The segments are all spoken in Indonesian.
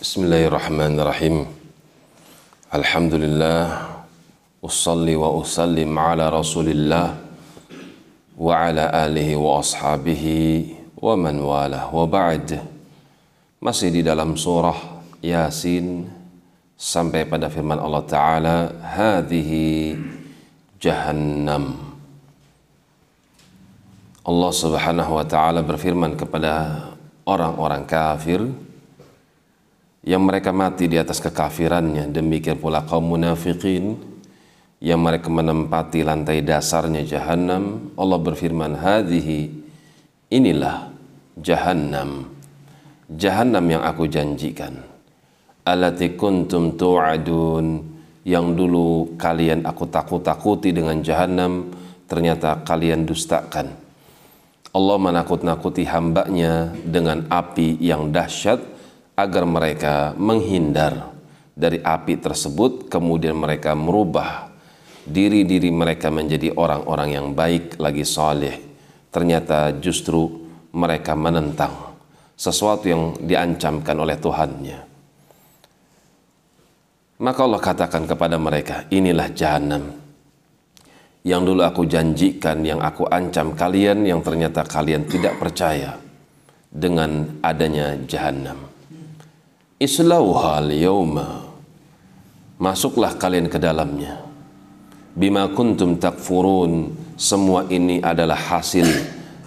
بسم الله الرحمن الرحيم الحمد لله أصلي وأسلم على رسول الله وعلى آله وأصحابه ومن والاه وبعد ما سيدي dalam سورة ياسين sampai pada firman Allah Ta'ala هذه جهنم Allah Subhanahu Wa Ta'ala berfirman kepada orang-orang kafir yang mereka mati di atas kekafirannya. Demikian pula kaum munafikin yang mereka menempati lantai dasarnya jahanam Allah berfirman hadhihi inilah jahannam. Jahannam yang aku janjikan. Alati kuntum tu'adun. Yang dulu kalian aku takut-takuti dengan jahannam ternyata kalian dustakan. Allah menakut-nakuti hambanya dengan api yang dahsyat agar mereka menghindar dari api tersebut kemudian mereka merubah diri-diri mereka menjadi orang-orang yang baik lagi soleh ternyata justru mereka menentang sesuatu yang diancamkan oleh Tuhannya. Maka Allah katakan kepada mereka inilah jahanam yang dulu aku janjikan yang aku ancam kalian yang ternyata kalian tidak percaya dengan adanya jahanam Islauha Masuklah kalian ke dalamnya. Bima kuntum takfurun. Semua ini adalah hasil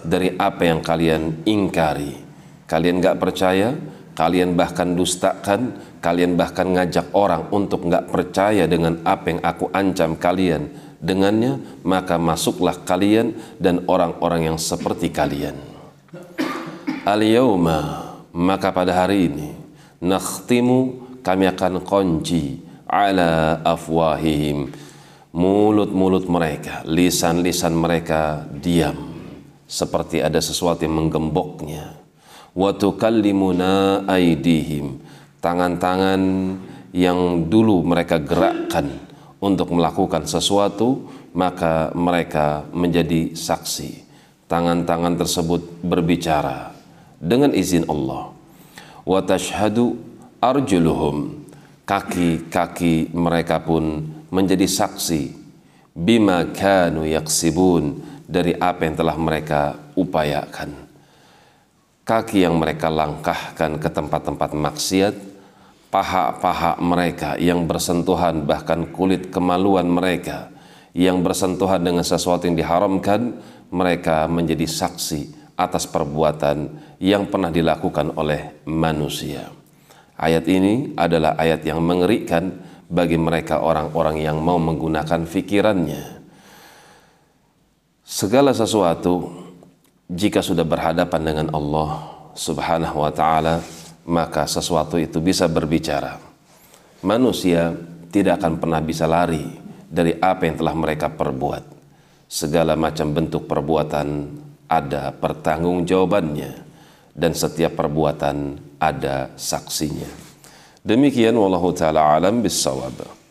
Dari apa yang kalian ingkari. Kalian gak percaya Kalian bahkan dustakan Kalian bahkan ngajak orang untuk gak percaya Dengan apa yang aku ancam kalian Dengannya Maka masuklah kalian Dan orang-orang yang seperti kalian. Al-yawma Maka pada hari ini nakhtimu kami akan kunci ala afwahihim. Mulut-mulut mereka lisan-lisan mereka diam. Seperti ada sesuatu yang menggemboknya. Wa tukallimuna aidihim. Tangan-tangan yang dulu mereka gerakkan untuk melakukan sesuatu maka mereka menjadi saksi. Tangan-tangan tersebut berbicara dengan izin Allah wa tashhadu arjuluhum. Kaki-kaki mereka pun menjadi saksi bima kanu yaksibun dari apa yang telah mereka upayakan. Kaki yang mereka langkahkan ke tempat-tempat maksiat paha-paha mereka yang bersentuhan bahkan kulit kemaluan mereka yang bersentuhan dengan sesuatu yang diharamkan mereka menjadi saksi atas perbuatan yang pernah dilakukan oleh manusia. Ayat ini adalah ayat yang mengerikan bagi mereka orang-orang yang mau menggunakan fikirannya. Segala sesuatu jika sudah berhadapan dengan Allah Subhanahu wa taala, maka sesuatu itu bisa berbicara. Manusia tidak akan pernah bisa lari dari apa yang telah mereka perbuat. Segala macam bentuk perbuatan ada pertanggungjawabannya dan setiap perbuatan ada saksinya. Demikian wallahu taala alam bisawab.